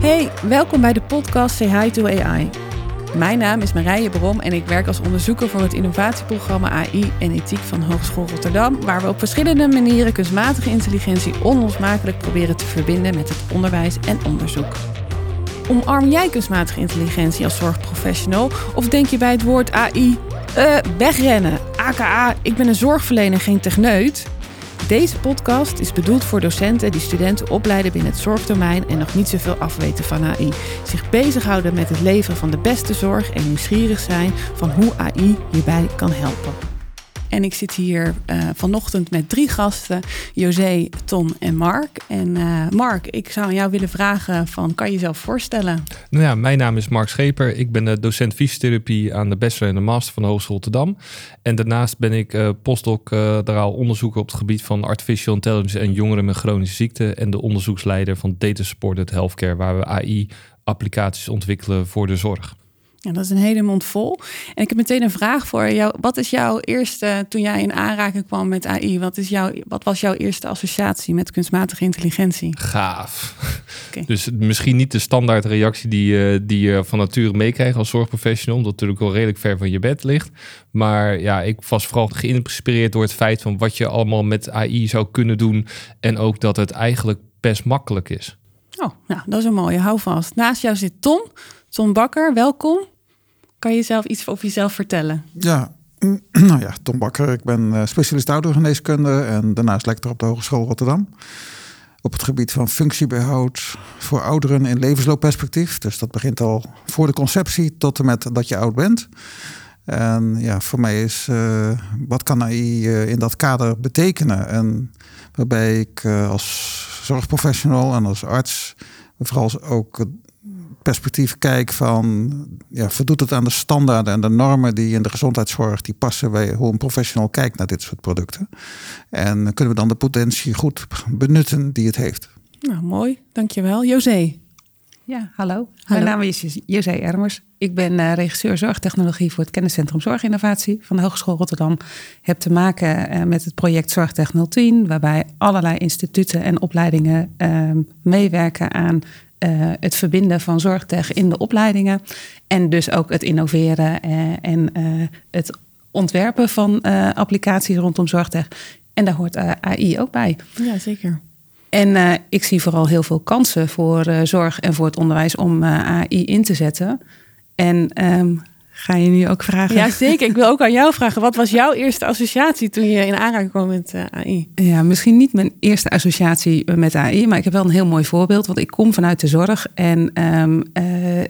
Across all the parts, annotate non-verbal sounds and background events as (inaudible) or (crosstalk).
Hey, welkom bij de podcast Say Hi to AI. Mijn naam is Marije Brom en ik werk als onderzoeker voor het innovatieprogramma AI en Ethiek van Hogeschool Rotterdam, waar we op verschillende manieren kunstmatige intelligentie onlosmakelijk proberen te verbinden met het onderwijs en onderzoek. Omarm jij kunstmatige intelligentie als zorgprofessional of denk je bij het woord AI eh, wegrennen? AKA, ik ben een zorgverlener, geen techneut. Deze podcast is bedoeld voor docenten die studenten opleiden binnen het zorgdomein en nog niet zoveel afweten van AI. Zich bezighouden met het leveren van de beste zorg en nieuwsgierig zijn van hoe AI hierbij kan helpen. En ik zit hier uh, vanochtend met drie gasten, José, Tom en Mark. En uh, Mark, ik zou aan jou willen vragen van, kan je jezelf voorstellen? Nou ja, mijn naam is Mark Scheper. Ik ben de docent fysiotherapie aan de bachelor en de master van de Hogeschool Rotterdam. En daarnaast ben ik uh, postdoctoraal onderzoeker op het gebied van artificial intelligence en jongeren met chronische ziekten. En de onderzoeksleider van Data Supported Healthcare, waar we AI applicaties ontwikkelen voor de zorg. Ja, dat is een hele mond vol. En ik heb meteen een vraag voor jou. Wat is jouw eerste, toen jij in aanraking kwam met AI, wat, is jouw, wat was jouw eerste associatie met kunstmatige intelligentie? Gaaf. Okay. Dus misschien niet de standaard reactie die, die je van nature meekrijgt als zorgprofessional, omdat het natuurlijk wel redelijk ver van je bed ligt. Maar ja, ik was vooral geïnspireerd door het feit van wat je allemaal met AI zou kunnen doen. En ook dat het eigenlijk best makkelijk is. Oh, nou, dat is een mooie. Hou vast. Naast jou zit Tom. Tom Bakker, welkom. Kan je jezelf iets over jezelf vertellen? Ja, (clears throat) nou ja, Tom Bakker. Ik ben eh, specialist oudergeneeskunde en daarnaast lector op de Hogeschool Rotterdam. Op het gebied van functiebehoud voor ouderen in levensloopperspectief. Dus dat begint al voor de conceptie tot en met dat je oud bent. En ja, voor mij is uh, wat kan AI uh, in dat kader betekenen? En waarbij ik als zorgprofessional en als arts vooral ook perspectief kijk van, ja, voldoet het aan de standaarden en de normen die in de gezondheidszorg die passen bij hoe een professional kijkt naar dit soort producten. En kunnen we dan de potentie goed benutten die het heeft. Nou, mooi. Dankjewel. José. Ja, hallo. hallo. Mijn naam is José Ermers. Ik ben uh, regisseur zorgtechnologie voor het kenniscentrum Zorginnovatie van de Hogeschool Rotterdam. Heb te maken uh, met het project Zorgtech 010, waarbij allerlei instituten en opleidingen uh, meewerken aan uh, het verbinden van zorgtech in de opleidingen. En dus ook het innoveren uh, en uh, het ontwerpen van applicaties rondom zorgtech. En daar hoort AI ook bij. Ja, zeker. En ik zie vooral heel veel kansen voor zorg en voor het onderwijs om AI in te zetten. En um, Ga je nu ook vragen? Ja, zeker. Ik wil ook aan jou vragen. Wat was jouw eerste associatie toen je in aanraking kwam met uh, AI? Ja, misschien niet mijn eerste associatie met AI, maar ik heb wel een heel mooi voorbeeld. Want ik kom vanuit de zorg en um, uh, uh,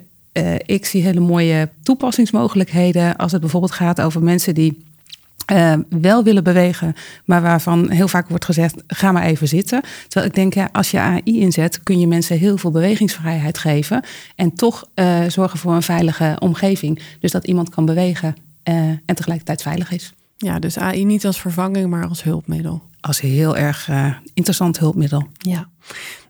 ik zie hele mooie toepassingsmogelijkheden als het bijvoorbeeld gaat over mensen die uh, wel willen bewegen, maar waarvan heel vaak wordt gezegd: ga maar even zitten. Terwijl ik denk, ja, als je AI inzet, kun je mensen heel veel bewegingsvrijheid geven en toch uh, zorgen voor een veilige omgeving. Dus dat iemand kan bewegen uh, en tegelijkertijd veilig is. Ja, dus AI niet als vervanging, maar als hulpmiddel. Als heel erg interessant hulpmiddel. Ja.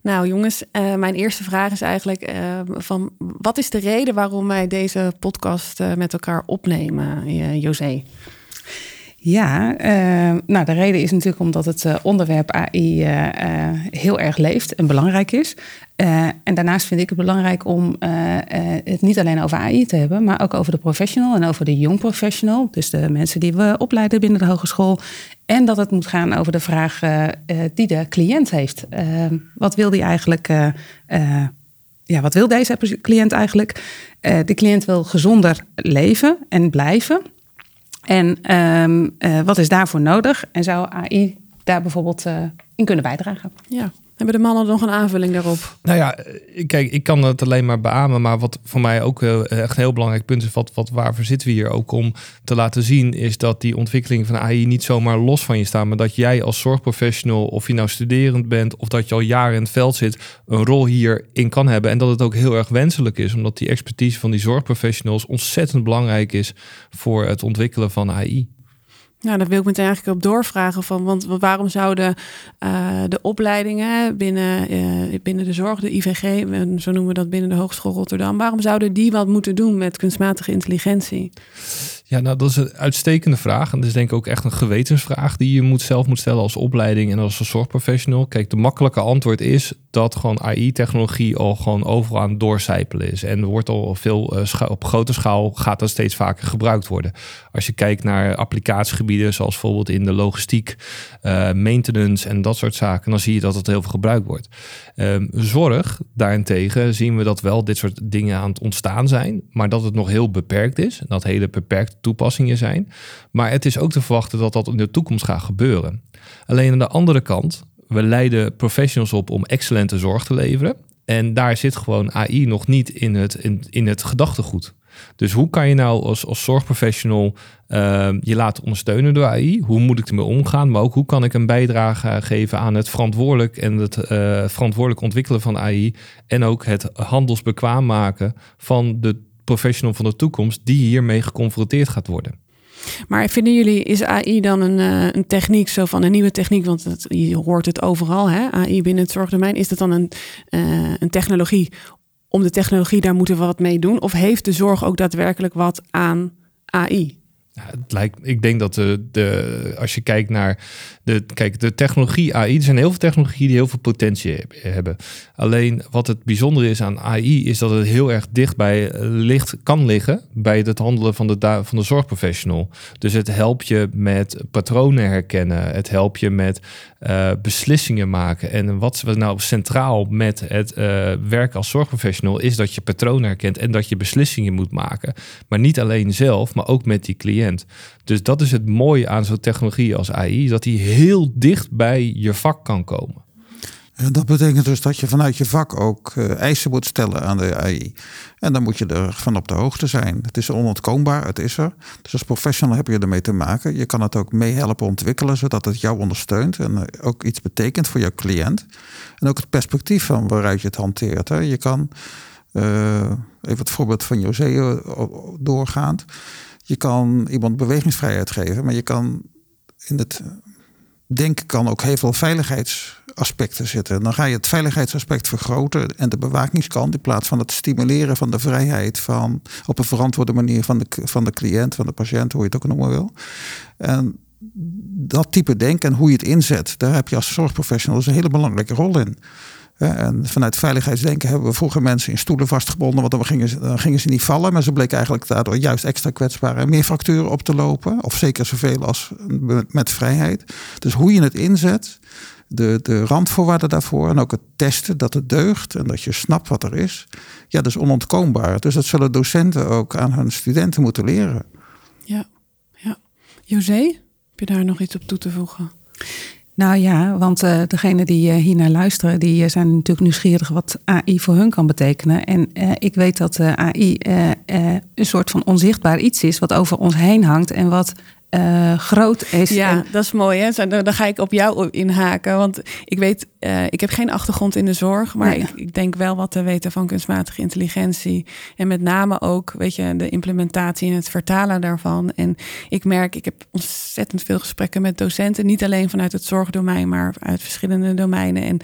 Nou jongens, mijn eerste vraag is eigenlijk van wat is de reden waarom wij deze podcast met elkaar opnemen, José? Ja, uh, nou de reden is natuurlijk omdat het uh, onderwerp AI uh, heel erg leeft en belangrijk is. en daarnaast vind ik het belangrijk om het niet alleen over AI te hebben, maar ook over de professional en over de young professional. Dus de mensen die we opleiden binnen de hogeschool. En dat het moet gaan over de vraag die de cliënt heeft. wat wil die eigenlijk? ja, wat wil deze cliënt eigenlijk? de cliënt wil gezonder leven en blijven. En um, uh, wat is daarvoor nodig? En zou AI daar bijvoorbeeld uh, in kunnen bijdragen? Ja. Hebben de mannen nog een aanvulling daarop? Nou ja, kijk, ik kan het alleen maar beamen. Maar wat voor mij ook uh, echt een heel belangrijk punt is, wat, wat waarvoor zitten we hier ook om te laten zien, is dat die ontwikkeling van AI niet zomaar los van je staat. Maar dat jij als zorgprofessional, of je nou studerend bent of dat je al jaren in het veld zit, een rol hierin kan hebben. En dat het ook heel erg wenselijk is, omdat die expertise van die zorgprofessionals ontzettend belangrijk is voor het ontwikkelen van AI. Nou, daar wil ik meteen eigenlijk op doorvragen van, want waarom zouden uh, de opleidingen binnen, uh, binnen de zorg, de IVG, zo noemen we dat binnen de Hogeschool Rotterdam, waarom zouden die wat moeten doen met kunstmatige intelligentie? Ja, nou, dat is een uitstekende vraag. En dat is denk ik ook echt een gewetensvraag die je moet zelf moet stellen als opleiding en als zorgprofessional. Kijk, de makkelijke antwoord is dat gewoon AI-technologie al gewoon overal aan het doorcijpelen is. En wordt al veel uh, op grote schaal gaat dat steeds vaker gebruikt worden. Als je kijkt naar applicatiegebieden, zoals bijvoorbeeld in de logistiek, uh, maintenance en dat soort zaken, dan zie je dat het heel veel gebruikt wordt. Um, zorg, daarentegen, zien we dat wel dit soort dingen aan het ontstaan zijn, maar dat het nog heel beperkt is. Dat hele beperkte toepassingen zijn. Maar het is ook te verwachten dat dat in de toekomst gaat gebeuren. Alleen aan de andere kant, we leiden professionals op om excellente zorg te leveren. En daar zit gewoon AI nog niet in het, in, het gedachtegoed. Dus hoe kan je nou als, als zorgprofessional uh, je laten ondersteunen door AI? Hoe moet ik ermee omgaan? Maar ook hoe kan ik een bijdrage geven aan het verantwoordelijk en het uh, verantwoordelijk ontwikkelen van AI. En ook het handelsbekwaam maken van de professional van de toekomst die hiermee geconfronteerd gaat worden. Maar vinden jullie, is AI dan een, uh, een techniek, zo van een nieuwe techniek, want het, je hoort het overal, hè? AI binnen het zorgdomein, is dat dan een, uh, een technologie om de technologie, daar moeten we wat mee doen? Of heeft de zorg ook daadwerkelijk wat aan AI? Ik denk dat de, de, als je kijkt naar de, kijk, de technologie AI, er zijn heel veel technologieën die heel veel potentie hebben. Alleen wat het bijzondere is aan AI, is dat het heel erg dichtbij eh, ligt, kan liggen bij het handelen van de, van de zorgprofessional. Dus het helpt je met patronen herkennen, het helpt je met uh, beslissingen maken. En wat nou centraal met het uh, werken als zorgprofessional is dat je patronen herkent en dat je beslissingen moet maken. Maar niet alleen zelf, maar ook met die cliënt. Dus dat is het mooie aan zo'n technologie als AI, dat die heel dicht bij je vak kan komen. En dat betekent dus dat je vanuit je vak ook uh, eisen moet stellen aan de AI. En dan moet je er van op de hoogte zijn. Het is onontkoombaar, het is er. Dus als professional heb je ermee te maken. Je kan het ook meehelpen ontwikkelen, zodat het jou ondersteunt en eh, ook iets betekent voor jouw cliënt. En ook het perspectief van waaruit je het hanteert. Je kan, even het voorbeeld van José doorgaand. Je kan iemand bewegingsvrijheid geven, maar je kan in het denken kan ook heel veel veiligheidsaspecten zitten. Dan ga je het veiligheidsaspect vergroten en de bewakingskant in plaats van het stimuleren van de vrijheid van op een verantwoorde manier van de, van de cliënt, van de patiënt, hoe je het ook noemen wil. En dat type denken en hoe je het inzet, daar heb je als zorgprofessional een hele belangrijke rol in. En vanuit veiligheidsdenken hebben we vroeger mensen in stoelen vastgebonden, want dan gingen, ze, gingen ze niet vallen. Maar ze bleken eigenlijk daardoor juist extra kwetsbaar en meer fracturen op te lopen. Of zeker zoveel als met vrijheid. Dus hoe je het inzet, de, de randvoorwaarden daarvoor en ook het testen dat het deugt en dat je snapt wat er is. Ja, dat is onontkoombaar. Dus dat zullen docenten ook aan hun studenten moeten leren. Ja, ja. José, heb je daar nog iets op toe te voegen? Nou ja, want uh, degene die uh, hier naar luisteren, die uh, zijn natuurlijk nieuwsgierig wat AI voor hun kan betekenen. En ik weet dat AI een soort van onzichtbaar iets is wat over ons heen hangt en wat uh, groot is. Ja, dat is mooi. Hè? Dan, dan, ga ik op jou inhaken. Want ik weet, uh, ik heb geen achtergrond in de zorg, maar ik, ik, denk wel wat te weten van kunstmatige intelligentie. En met name ook, weet je, de implementatie en het vertalen daarvan. En ik merk, ik heb ontzettend veel gesprekken met docenten, niet alleen vanuit het zorgdomein, maar uit verschillende domeinen. En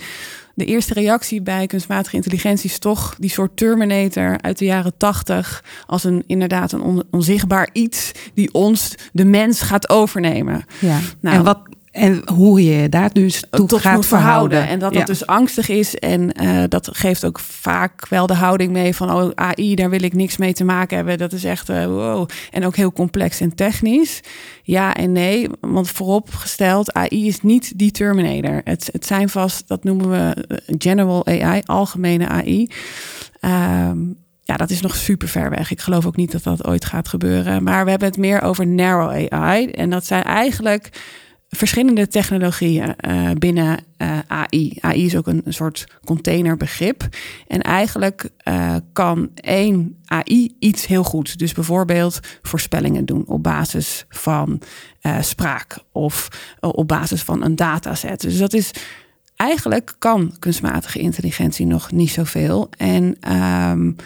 de eerste reactie bij kunstmatige intelligentie is toch die soort Terminator uit de jaren tachtig. Als een inderdaad een onzichtbaar iets die ons, de mens, gaat overnemen. Ja. Nou, en wat, en hoe je daar dus toe tot gaat verhouden. En dat dat dus angstig is. En uh, dat geeft ook vaak wel de houding mee van... oh, AI, daar wil ik niks mee te maken hebben. Dat is echt uh, wow. En ook heel complex en technisch. Ja en nee, want vooropgesteld... AI is niet die Terminator. Het, het zijn vast, dat noemen we eh, general AI, algemene AI... Um, ehm, ja, dat is nog super ver weg. Ik geloof ook niet dat dat ooit gaat gebeuren. Maar we hebben het meer over narrow AI. En dat zijn eigenlijk verschillende technologieën uh, binnen eh, AI. AI is ook een, soort containerbegrip. En eigenlijk uh, kan één AI iets heel goed. Dus bijvoorbeeld voorspellingen doen op basis van spraak of op basis van een dataset. Dus dat is eigenlijk kan kunstmatige intelligentie nog niet zoveel. En um,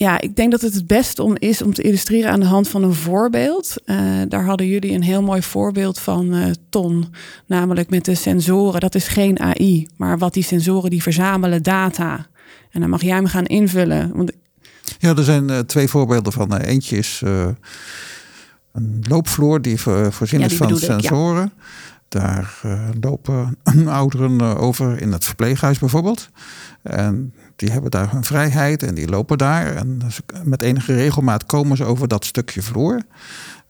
ja, ik denk dat het het beste om is om te illustreren aan de hand van een voorbeeld. Uh, daar hadden jullie een heel mooi voorbeeld van, uh, Ton. Namelijk met de sensoren. Dat is geen AI, maar wat die sensoren die verzamelen data. En dan mag jij me gaan invullen. Want... Ja, er zijn uh, twee voorbeelden van. eentje is een loopvloer die voorzien is van sensoren. Daar uh, lopen (laughs) ouderen over in het verpleeghuis bijvoorbeeld. En die hebben daar hun vrijheid en die lopen daar. En met enige regelmaat komen ze over dat stukje vloer.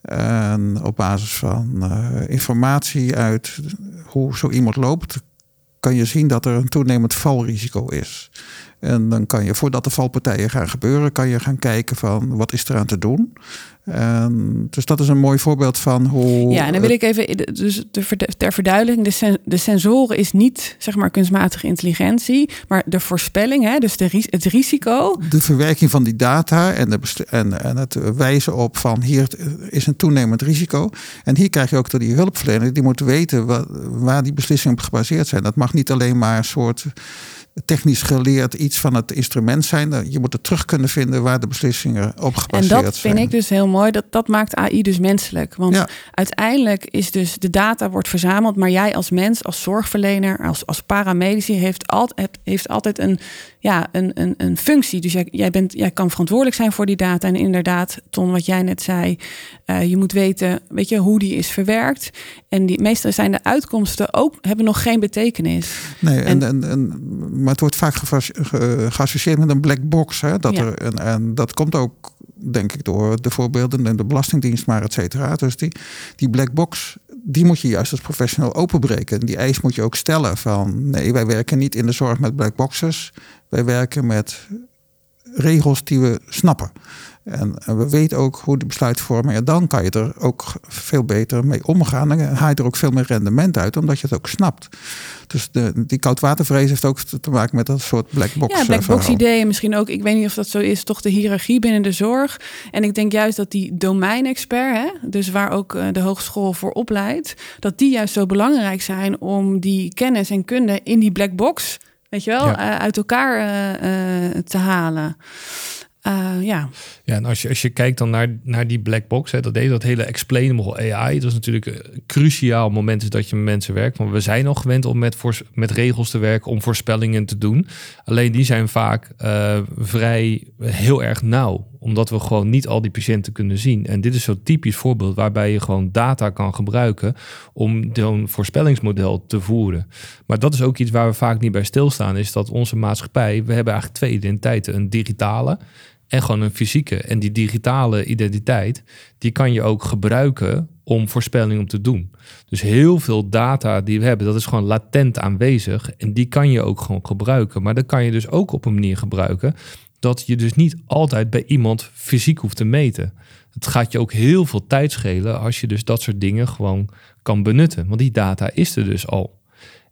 En op basis van informatie uit hoe zo iemand loopt, kan je zien dat er een toenemend valrisico is. En dan kan je, voordat de valpartijen gaan gebeuren, kan je gaan kijken van wat is er aan te doen. En dus dat is een mooi voorbeeld van hoe. Ja, en dan wil ik even, dus ter verduidelijking, de, sen, de sensoren is niet zeg maar kunstmatige intelligentie, maar de voorspelling, hè, dus de, het risico. De verwerking van die data en, de, en, en het wijzen op van hier is een toenemend risico. En hier krijg je ook door die hulpverlener, die moet weten wat, waar die beslissingen op gebaseerd zijn. Dat mag niet alleen maar een soort technisch geleerd iets van het instrument zijn. Je moet het terug kunnen vinden waar de beslissingen op gebaseerd zijn. En dat vind ik dus heel mooi. Dat, dat maakt AI dus menselijk. Want uiteindelijk is dus de data wordt verzameld. Maar jij als mens, als zorgverlener, als, als paramedici... heeft, altijd heeft altijd een, ja, een, een, een functie. Dus jij, jij, bent, jij kan verantwoordelijk zijn voor die data. En inderdaad, Ton, wat jij net zei... Uh, je moet weten weet je, hoe die is verwerkt. En die, meestal zijn de uitkomsten ook... hebben nog geen betekenis. Nee, en, en, en maar het wordt vaak geassocieerd met een black box. Hè? Dat er, en, en dat komt ook, denk ik, door de voorbeelden en de Belastingdienst, maar et cetera. Dus die, die black box, die moet je juist als professional openbreken. Die eis moet je ook stellen van nee, wij werken niet in de zorg met black boxes. Wij werken met regels die we snappen. En, we weten ook hoe de besluitvorming, en dan kan je er ook veel beter mee omgaan. Dan haal je er ook veel meer rendement uit, omdat je het ook snapt. Dus de, die koudwatervrees heeft ook te maken met dat soort black box. Ja, black box ideeën misschien ook. Ik weet niet of dat zo is, toch de hiërarchie binnen de zorg. En ik denk juist dat die domeinexpert, hè, dus waar ook eh, de hogeschool voor opleidt, dat die juist zo belangrijk zijn om die kennis en kunde in die black box, weet je wel, eh, uit elkaar uh, te halen. Uh, ja. Ja, en als je, als je kijkt dan naar, naar die black box, hè, dat deed dat hele explainable AI. Dat is natuurlijk een cruciaal moment is dat je met mensen werkt. Want we zijn al gewend om met, voor, met regels te werken, om voorspellingen te doen. Alleen die zijn vaak uh, vrij heel erg nauw, omdat we gewoon niet al die patiënten kunnen zien. En dit is zo'n typisch voorbeeld waarbij je gewoon data kan gebruiken om zo'n voorspellingsmodel te voeren. Maar dat is ook iets waar we vaak niet bij stilstaan, is dat onze maatschappij, we hebben eigenlijk twee identiteiten. Een digitale en gewoon een fysieke. En die digitale identiteit, die kan je ook gebruiken om voorspellingen te doen. Dus heel veel data die we hebben, dat is gewoon latent aanwezig. En die kan je ook gewoon gebruiken. Maar dat kan je dus ook op een manier gebruiken dat je dus niet altijd bij iemand fysiek hoeft te meten. Het gaat je ook heel veel tijd schelen als je dus dat soort dingen gewoon kan benutten. Want die data is er dus al.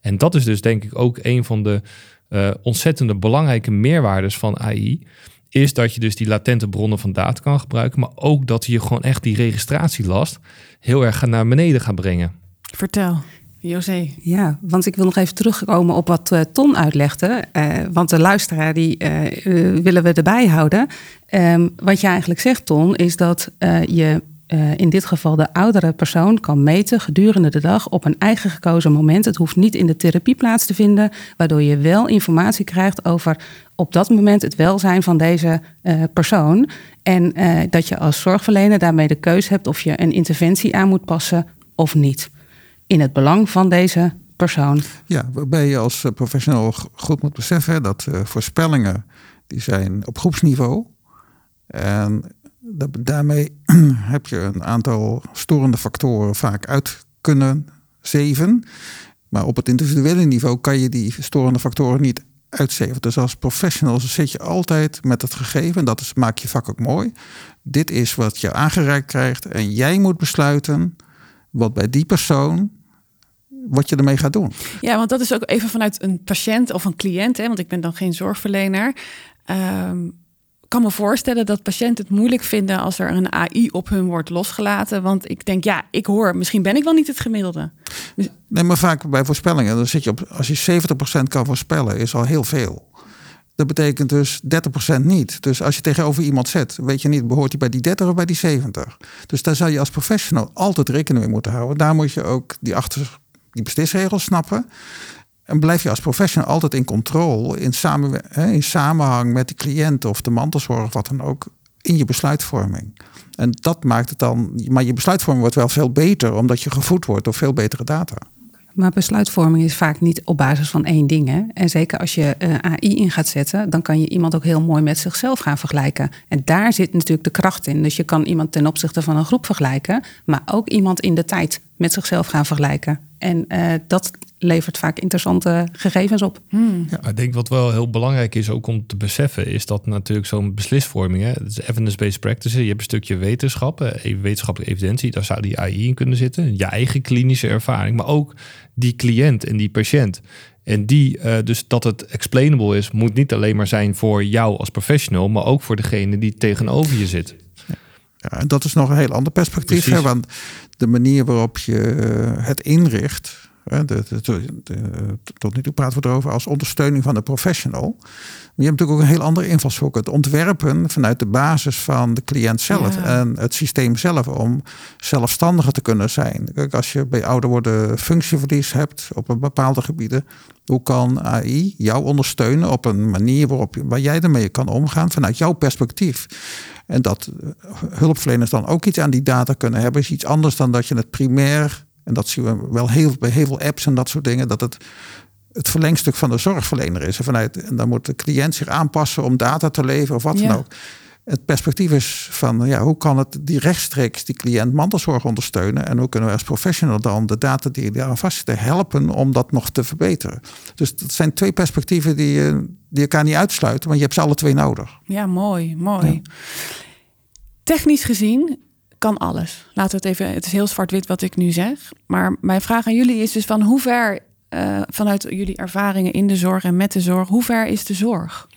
En dat is dus denk ik ook een van de uh, ontzettende belangrijke meerwaardes van AI is dat je dus die latente bronnen van data kan gebruiken, maar ook dat je gewoon echt die registratielast heel erg naar beneden gaat brengen. Vertel. José. Ja, want ik wil nog even terugkomen op wat uh, Ton uitlegde. Uh, want de luisteraar die uh, willen we erbij houden. Um, wat je eigenlijk zegt, Ton, is dat je in dit geval de oudere persoon kan meten gedurende de dag op een eigen gekozen moment. Het hoeft niet in de therapie plaats te vinden, waardoor je wel informatie krijgt over op dat moment het welzijn van deze persoon. En dat je als zorgverlener daarmee de keuze hebt of je een interventie aan moet passen of niet. In het belang van deze persoon. Ja, waarbij je als professional goed moet beseffen dat voorspellingen die zijn op groepsniveau. En daarmee (clears throat) heb je een aantal storende factoren vaak uit kunnen zeven. Maar op het individuele niveau kan je die storende factoren niet uitzeven. Dus als professional zit je altijd met het gegeven, dat is, maakt je vak ook mooi. Dit is wat je aangereikt krijgt en jij moet besluiten wat bij die persoon wat je ermee gaat doen. Ja, want dat is ook even vanuit een patiënt of een cliënt, hè, want ik ben dan geen zorgverlener. Um, kan me voorstellen dat patiënten het moeilijk vinden als er een AI op hun wordt losgelaten. Want ik denk, ja, ik hoor, misschien ben ik wel niet het gemiddelde. Dus... Nee, maar vaak bij voorspellingen, dan zit je op, als je 70% kan voorspellen, is al heel veel. Dat betekent dus 30% niet. Dus als je tegenover iemand zet, weet je niet, behoort hij bij die 30 of bij die 70. Dus daar zou je als professional altijd rekening mee moeten houden. Daar moet je ook die achter die beslisregels snappen. En blijf je als professional altijd in controle, in, samen, in samenhang met de cliënt of de mantelzorg, wat dan ook, in je besluitvorming. En dat maakt het dan, maar je besluitvorming wordt wel veel beter, omdat je gevoed wordt door veel betere data. Maar besluitvorming is vaak niet op basis van één ding. Hè? En zeker als je uh, AI in gaat zetten, dan kan je iemand ook heel mooi met zichzelf gaan vergelijken. En daar zit natuurlijk de kracht in. Dus je kan iemand ten opzichte van een groep vergelijken, maar ook iemand in de tijd met zichzelf gaan vergelijken. En uh, dat levert vaak interessante gegevens op. Hmm. Ja, ik denk wat wel heel belangrijk is ook om te beseffen, is dat natuurlijk zo'n beslisvorming, hè, is evidence-based practices, je hebt een stukje wetenschap, wetenschappelijke evidentie, daar zou die AI in kunnen zitten, je eigen klinische ervaring, maar ook die cliënt en die patiënt. En die, uh, dus dat het explainable is, moet niet alleen maar zijn voor jou als professional, maar ook voor degene die tegenover je zit. Ja, en dat is nog een heel ander perspectief. Hè, want de manier waarop je eh, het inricht, de, de, de, tot nu toe praten we erover als ondersteuning van de professional. Maar je hebt natuurlijk ook een heel andere invalshoek. Het ontwerpen vanuit de basis van de cliënt zelf en het systeem zelf om zelfstandiger te kunnen zijn. Kijk, als je bij ouder worden functieverlies hebt op een bepaalde gebieden, hoe kan AI jou ondersteunen op een manier waarop, waar jij ermee kan omgaan vanuit jouw perspectief? En dat hulpverleners dan ook iets aan die data kunnen hebben, is iets anders dan dat je het primair en dat zien we wel heel, bij heel veel apps en dat soort dingen, dat het het verlengstuk van de zorgverlener is. En, vanuit, en dan moet de cliënt zich aanpassen om data te leveren of wat dan ook. Het perspectief is van ja, hoe kan het die rechtstreeks die cliënt mantelzorg ondersteunen en hoe kunnen we als professional dan de data die daar aan vastzitten helpen om dat nog te verbeteren. Dus dat zijn twee perspectieven die, die elkaar niet uitsluiten, maar je hebt ze alle twee nodig. Ja, mooi, mooi. Technisch gezien kan alles. Laten we het even. Het is heel zwart-wit wat ik nu zeg. Maar mijn vraag aan jullie is dus van hoe ver, uh, vanuit jullie ervaringen in de zorg en met de zorg, hoe ver is de zorg?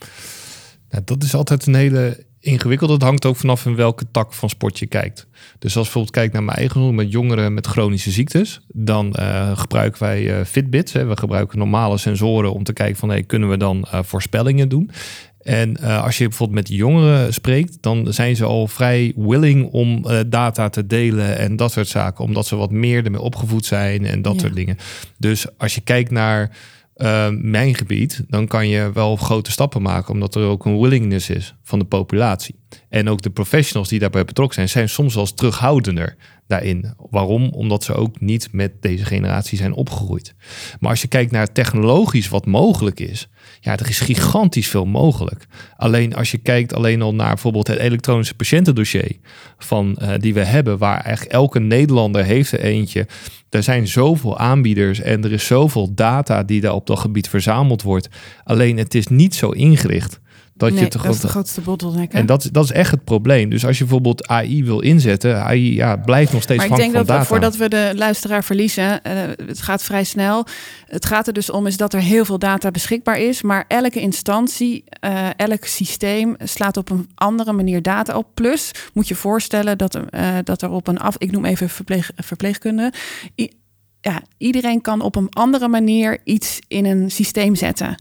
Nou, dat is altijd een hele ingewikkeld. Het hangt ook vanaf in welke tak van sport je kijkt. Dus als bijvoorbeeld kijkt naar mijn eigen met jongeren met chronische ziektes, dan uh, gebruiken wij uh, Fitbits. Hè. We gebruiken normale sensoren om te kijken van hey, kunnen we dan uh, voorspellingen doen. En als je bijvoorbeeld met jongeren spreekt, dan zijn ze al vrij willing om data te delen en dat soort zaken, omdat ze wat meer ermee opgevoed zijn en dat ja. soort dingen. Dus als je kijkt naar uh, mijn gebied, dan kan je wel grote stappen maken, omdat er ook een willingness is van de populatie. En ook de professionals die daarbij betrokken zijn, zijn soms wel terughoudender daarin. Waarom? Omdat ze ook niet met deze generatie zijn opgegroeid. Maar als je kijkt naar technologisch wat mogelijk is, ja, er is gigantisch veel mogelijk. Alleen als je kijkt alleen al naar bijvoorbeeld het elektronische patiëntendossier van uh, die we hebben, waar eigenlijk elke Nederlander heeft er eentje. Er zijn zoveel aanbieders en er is zoveel data die daar op dat gebied verzameld wordt. Alleen het is niet zo ingericht dat, nee, je dat is de grootste bottleneck. En dat, dat is echt het probleem. Dus als je bijvoorbeeld AI wil inzetten, AI ja, blijft nog steeds maar ik denk dat we, voordat we de luisteraar verliezen, uh, het gaat vrij snel. Het gaat er dus om is dat er heel veel data beschikbaar is, maar elke instantie, uh, elk systeem slaat op een andere manier data op. Plus moet je voorstellen dat, uh, dat er op een af, ik noem even verpleeg, verpleegkunde, ja, iedereen kan op een andere manier iets in een systeem zetten.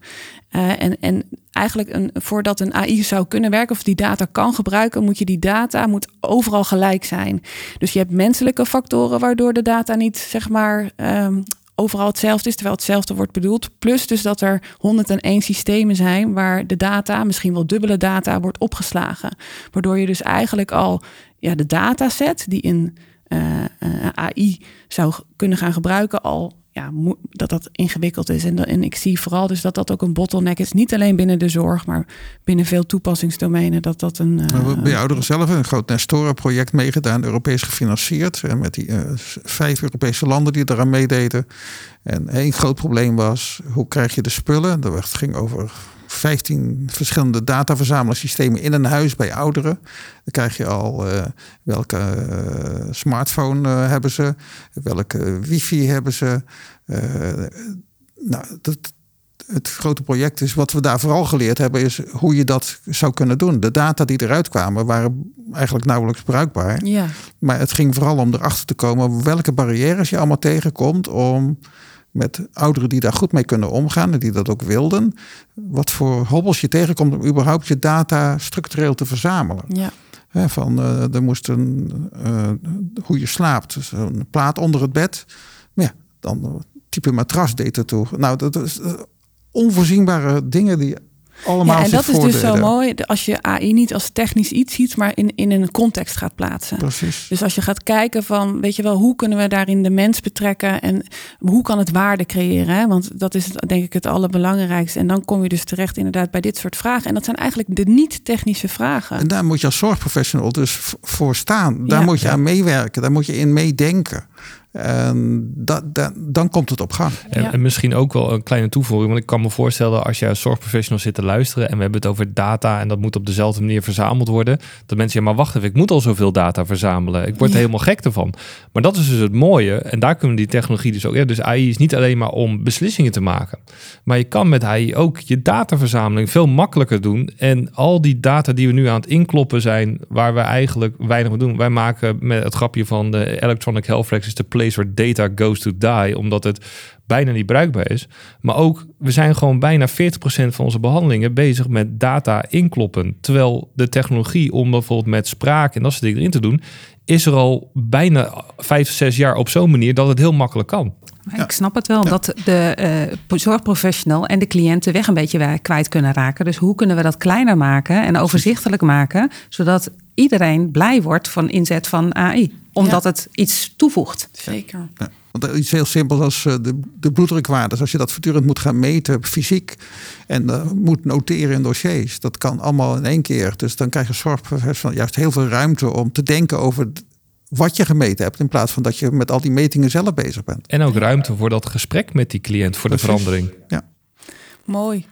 Uh, en, en eigenlijk een, voordat een AI zou kunnen werken of die data kan gebruiken, moet je die data moet overal gelijk zijn. Dus je hebt menselijke factoren waardoor de data niet zeg maar um, overal hetzelfde is, terwijl hetzelfde wordt bedoeld. Plus dus dat er 101 systemen zijn waar de data, misschien wel dubbele data, wordt opgeslagen. Waardoor je dus eigenlijk al ja, de dataset die in AI zou kunnen gaan gebruiken, al ja, dat dat ingewikkeld is. En, en ik zie vooral dus dat dat ook een bottleneck is. Niet alleen binnen de zorg, maar binnen veel toepassingsdomeinen. Dat dat een. Uh, bij ouderen zelf een groot Nestora-project meegedaan, Europees gefinancierd. En met die uh, vijf Europese landen die eraan meededen. En één groot probleem was: hoe krijg je de spullen? Dat ging over 15 verschillende dataverzamelingssystemen in een huis bij ouderen. Dan krijg je al uh, welke uh, smartphone uh, hebben ze, welke wifi hebben ze. nou, dat, het grote project is, wat we daar vooral geleerd hebben, is hoe je dat zou kunnen doen. De data die eruit kwamen waren eigenlijk nauwelijks bruikbaar. Ja. Maar het ging vooral om erachter te komen welke barrières je allemaal tegenkomt om met ouderen die daar goed mee kunnen omgaan en die dat ook wilden. Wat voor hobbels je tegenkomt om überhaupt je data structureel te verzamelen. Ja. van uh, er moest een uh, hoe je slaapt, dus een plaat onder het bed. Maar ja, dan type matras deed er toe. Nou, dat is onvoorzienbare dingen die allemaal Ja, en dat is dus zo mooi als je AI niet als technisch iets ziet, maar in, in een context gaat plaatsen. Precies. Dus als je gaat kijken van, weet je wel, hoe kunnen we daarin de mens betrekken en hoe kan het waarde creëren? Hè? Want dat is denk ik het allerbelangrijkste. En dan kom je dus terecht inderdaad bij dit soort vragen. En dat zijn eigenlijk de niet-technische vragen. En daar moet je als zorgprofessional dus voor staan. Daar Ja. moet je aan meewerken. Daar moet je in meedenken. En dan komt het op gang. En, Ja. en misschien ook wel een kleine toevoeging. Want ik kan me voorstellen als jij als zorgprofessional zit te luisteren. En we hebben het over data. En dat moet op dezelfde manier verzameld worden. Dat mensen, ja maar wacht even. Ik moet al zoveel data verzamelen. Ik word Ja. er helemaal gek ervan. Maar dat is dus het mooie. En daar kunnen die technologie dus ook. Ja, dus AI is niet alleen maar om beslissingen te maken. Maar je kan met AI ook je dataverzameling veel makkelijker doen. En al die data die we nu aan het inkloppen zijn. Waar we eigenlijk weinig mee doen. Wij maken met het grapje van de Electronic Health Records is de place where data goes to die. Omdat het bijna niet bruikbaar is. Maar ook, we zijn gewoon bijna 40% van onze behandelingen bezig met data inkloppen. Terwijl de technologie om bijvoorbeeld met spraak en dat soort dingen erin te doen, is er al bijna vijf, zes jaar op zo'n manier dat het heel makkelijk kan. Ja. Ik snap het wel dat de eh, zorgprofessional en de cliënt de weg een beetje kwijt kunnen raken. Dus hoe kunnen we dat kleiner maken en overzichtelijk maken, zodat iedereen blij wordt van inzet van AI, omdat het iets toevoegt. Zeker. Ja. Want iets heel simpels als eh, de, de bloeddrukwaardes. Als je dat voortdurend moet gaan meten fysiek en eh, moet noteren in dossiers. Dat kan allemaal in één keer. Dus dan krijg je zorgprofessional juist heel veel ruimte om te denken over wat je gemeten hebt. In plaats van dat je met al die metingen zelf bezig bent. En ook ruimte voor dat gesprek met die cliënt voor de verandering. Mooi.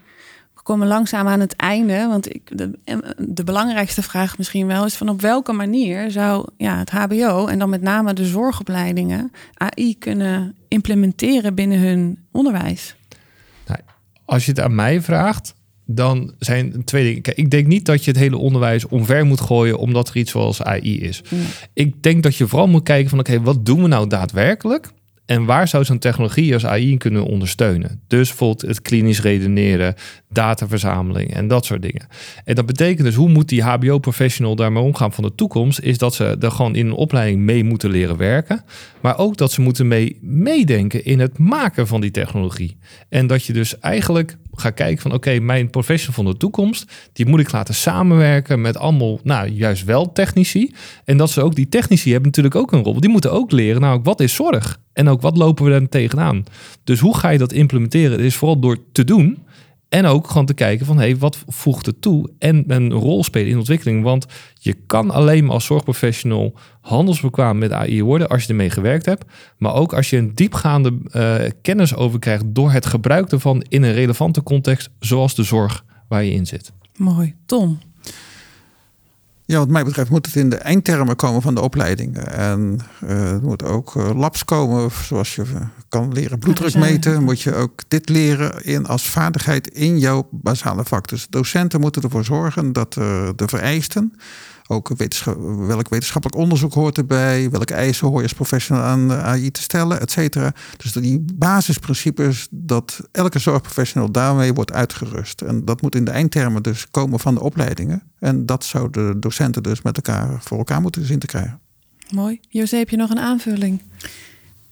Komen langzaam aan het einde. Want ik, de, de belangrijkste vraag misschien wel is van op welke manier zou ja, het HBO en dan met name de zorgopleidingen AI kunnen implementeren binnen hun onderwijs? Als je het aan mij vraagt, dan zijn twee dingen. Kijk, ik denk niet dat je het hele onderwijs omver moet gooien omdat er iets zoals AI is. Ik denk dat je vooral moet kijken van oké, wat doen we nou daadwerkelijk? En waar zou zo'n technologie als AI kunnen ondersteunen? Dus bijvoorbeeld het klinisch redeneren, dataverzameling en dat soort dingen. En dat betekent dus, hoe moet die HBO-professional daarmee omgaan van de toekomst? Is dat ze er gewoon in een opleiding mee moeten leren werken. Maar ook dat ze moeten mee meedenken in het maken van die technologie. En dat je dus eigenlijk gaat kijken van oké, mijn professional van de toekomst, die moet ik laten samenwerken met allemaal, nou juist wel technici. En dat ze ook, die technici hebben natuurlijk ook een rol. Die moeten ook leren, nou wat is zorg? En ook wat lopen we daar tegenaan? Dus hoe ga je dat implementeren? Het is vooral door te doen. En ook gewoon te kijken van, hey, wat voegt het toe? En een rol spelen in ontwikkeling. Want je kan alleen maar als zorgprofessional handelsbekwaam met AI worden als je ermee gewerkt hebt. Maar ook als je een diepgaande eh, kennis over krijgt door het gebruik ervan in een relevante context, zoals de zorg waar je in zit. Mooi. Tom. Ja, wat mij betreft moet het in de eindtermen komen van de opleidingen. En er moeten ook eh, labs komen, zoals je eh, kan leren bloeddruk meten. Moet je ook dit leren in, als vaardigheid in jouw basale vak. Dus docenten moeten ervoor zorgen dat de vereisten, ook wetenschap, welk wetenschappelijk onderzoek hoort erbij, welke eisen hoor je als professional aan AI te stellen, et cetera. Dus die basisprincipes, dat elke zorgprofessional daarmee wordt uitgerust. En dat moet in de eindtermen dus komen van de opleidingen. En dat zouden de docenten dus met elkaar voor elkaar moeten zien te krijgen. Mooi. José, heb je nog een aanvulling?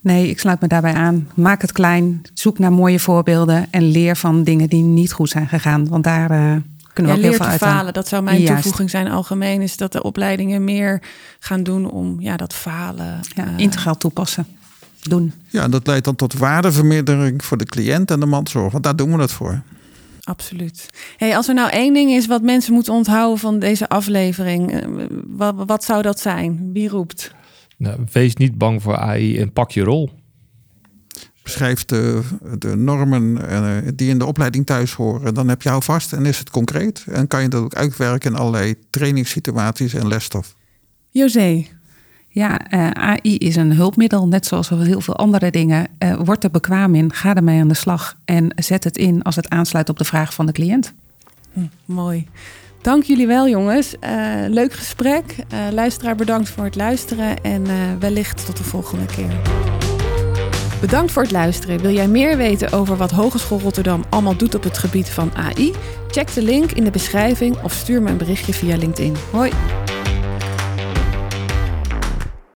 Nee, ik sluit me daarbij aan. Maak het klein, zoek naar mooie voorbeelden en leer van dingen die niet goed zijn gegaan. Want daar eh, kunnen we Ja, ook heel veel uit falen. Dat zou mijn Juist. toevoeging zijn algemeen. Is dat de opleidingen meer gaan doen om ja, dat falen. Ja, eh, integraal toepassen. Doen. Ja, en dat leidt dan tot waardevermeerdering voor de cliënt en de mandzorg. Want daar doen we het voor. Absoluut. Hey, als er nou één ding is wat mensen moeten onthouden van deze aflevering, eh, wat, wat zou dat zijn? Wie roept? Nou, wees niet bang voor AI en pak je rol. Beschrijf de, de normen eh, die in de opleiding thuis horen. Dan heb je jou vast en is het concreet. En kan je dat ook uitwerken in allerlei trainingssituaties en lesstof. José. Ja, eh, AI is een hulpmiddel, net zoals heel veel andere dingen. Eh, word er bekwaam in, ga ermee aan de slag en zet het in als het aansluit op de vraag van de cliënt. Hm, mooi. Dank jullie wel, jongens. Eh, leuk gesprek. Eh, luisteraar, bedankt voor het luisteren en eh, wellicht tot de volgende keer. Bedankt voor het luisteren. Wil jij meer weten over wat Hogeschool Rotterdam allemaal doet op het gebied van AI? Check de link in de beschrijving of stuur me een berichtje via LinkedIn. Hoi!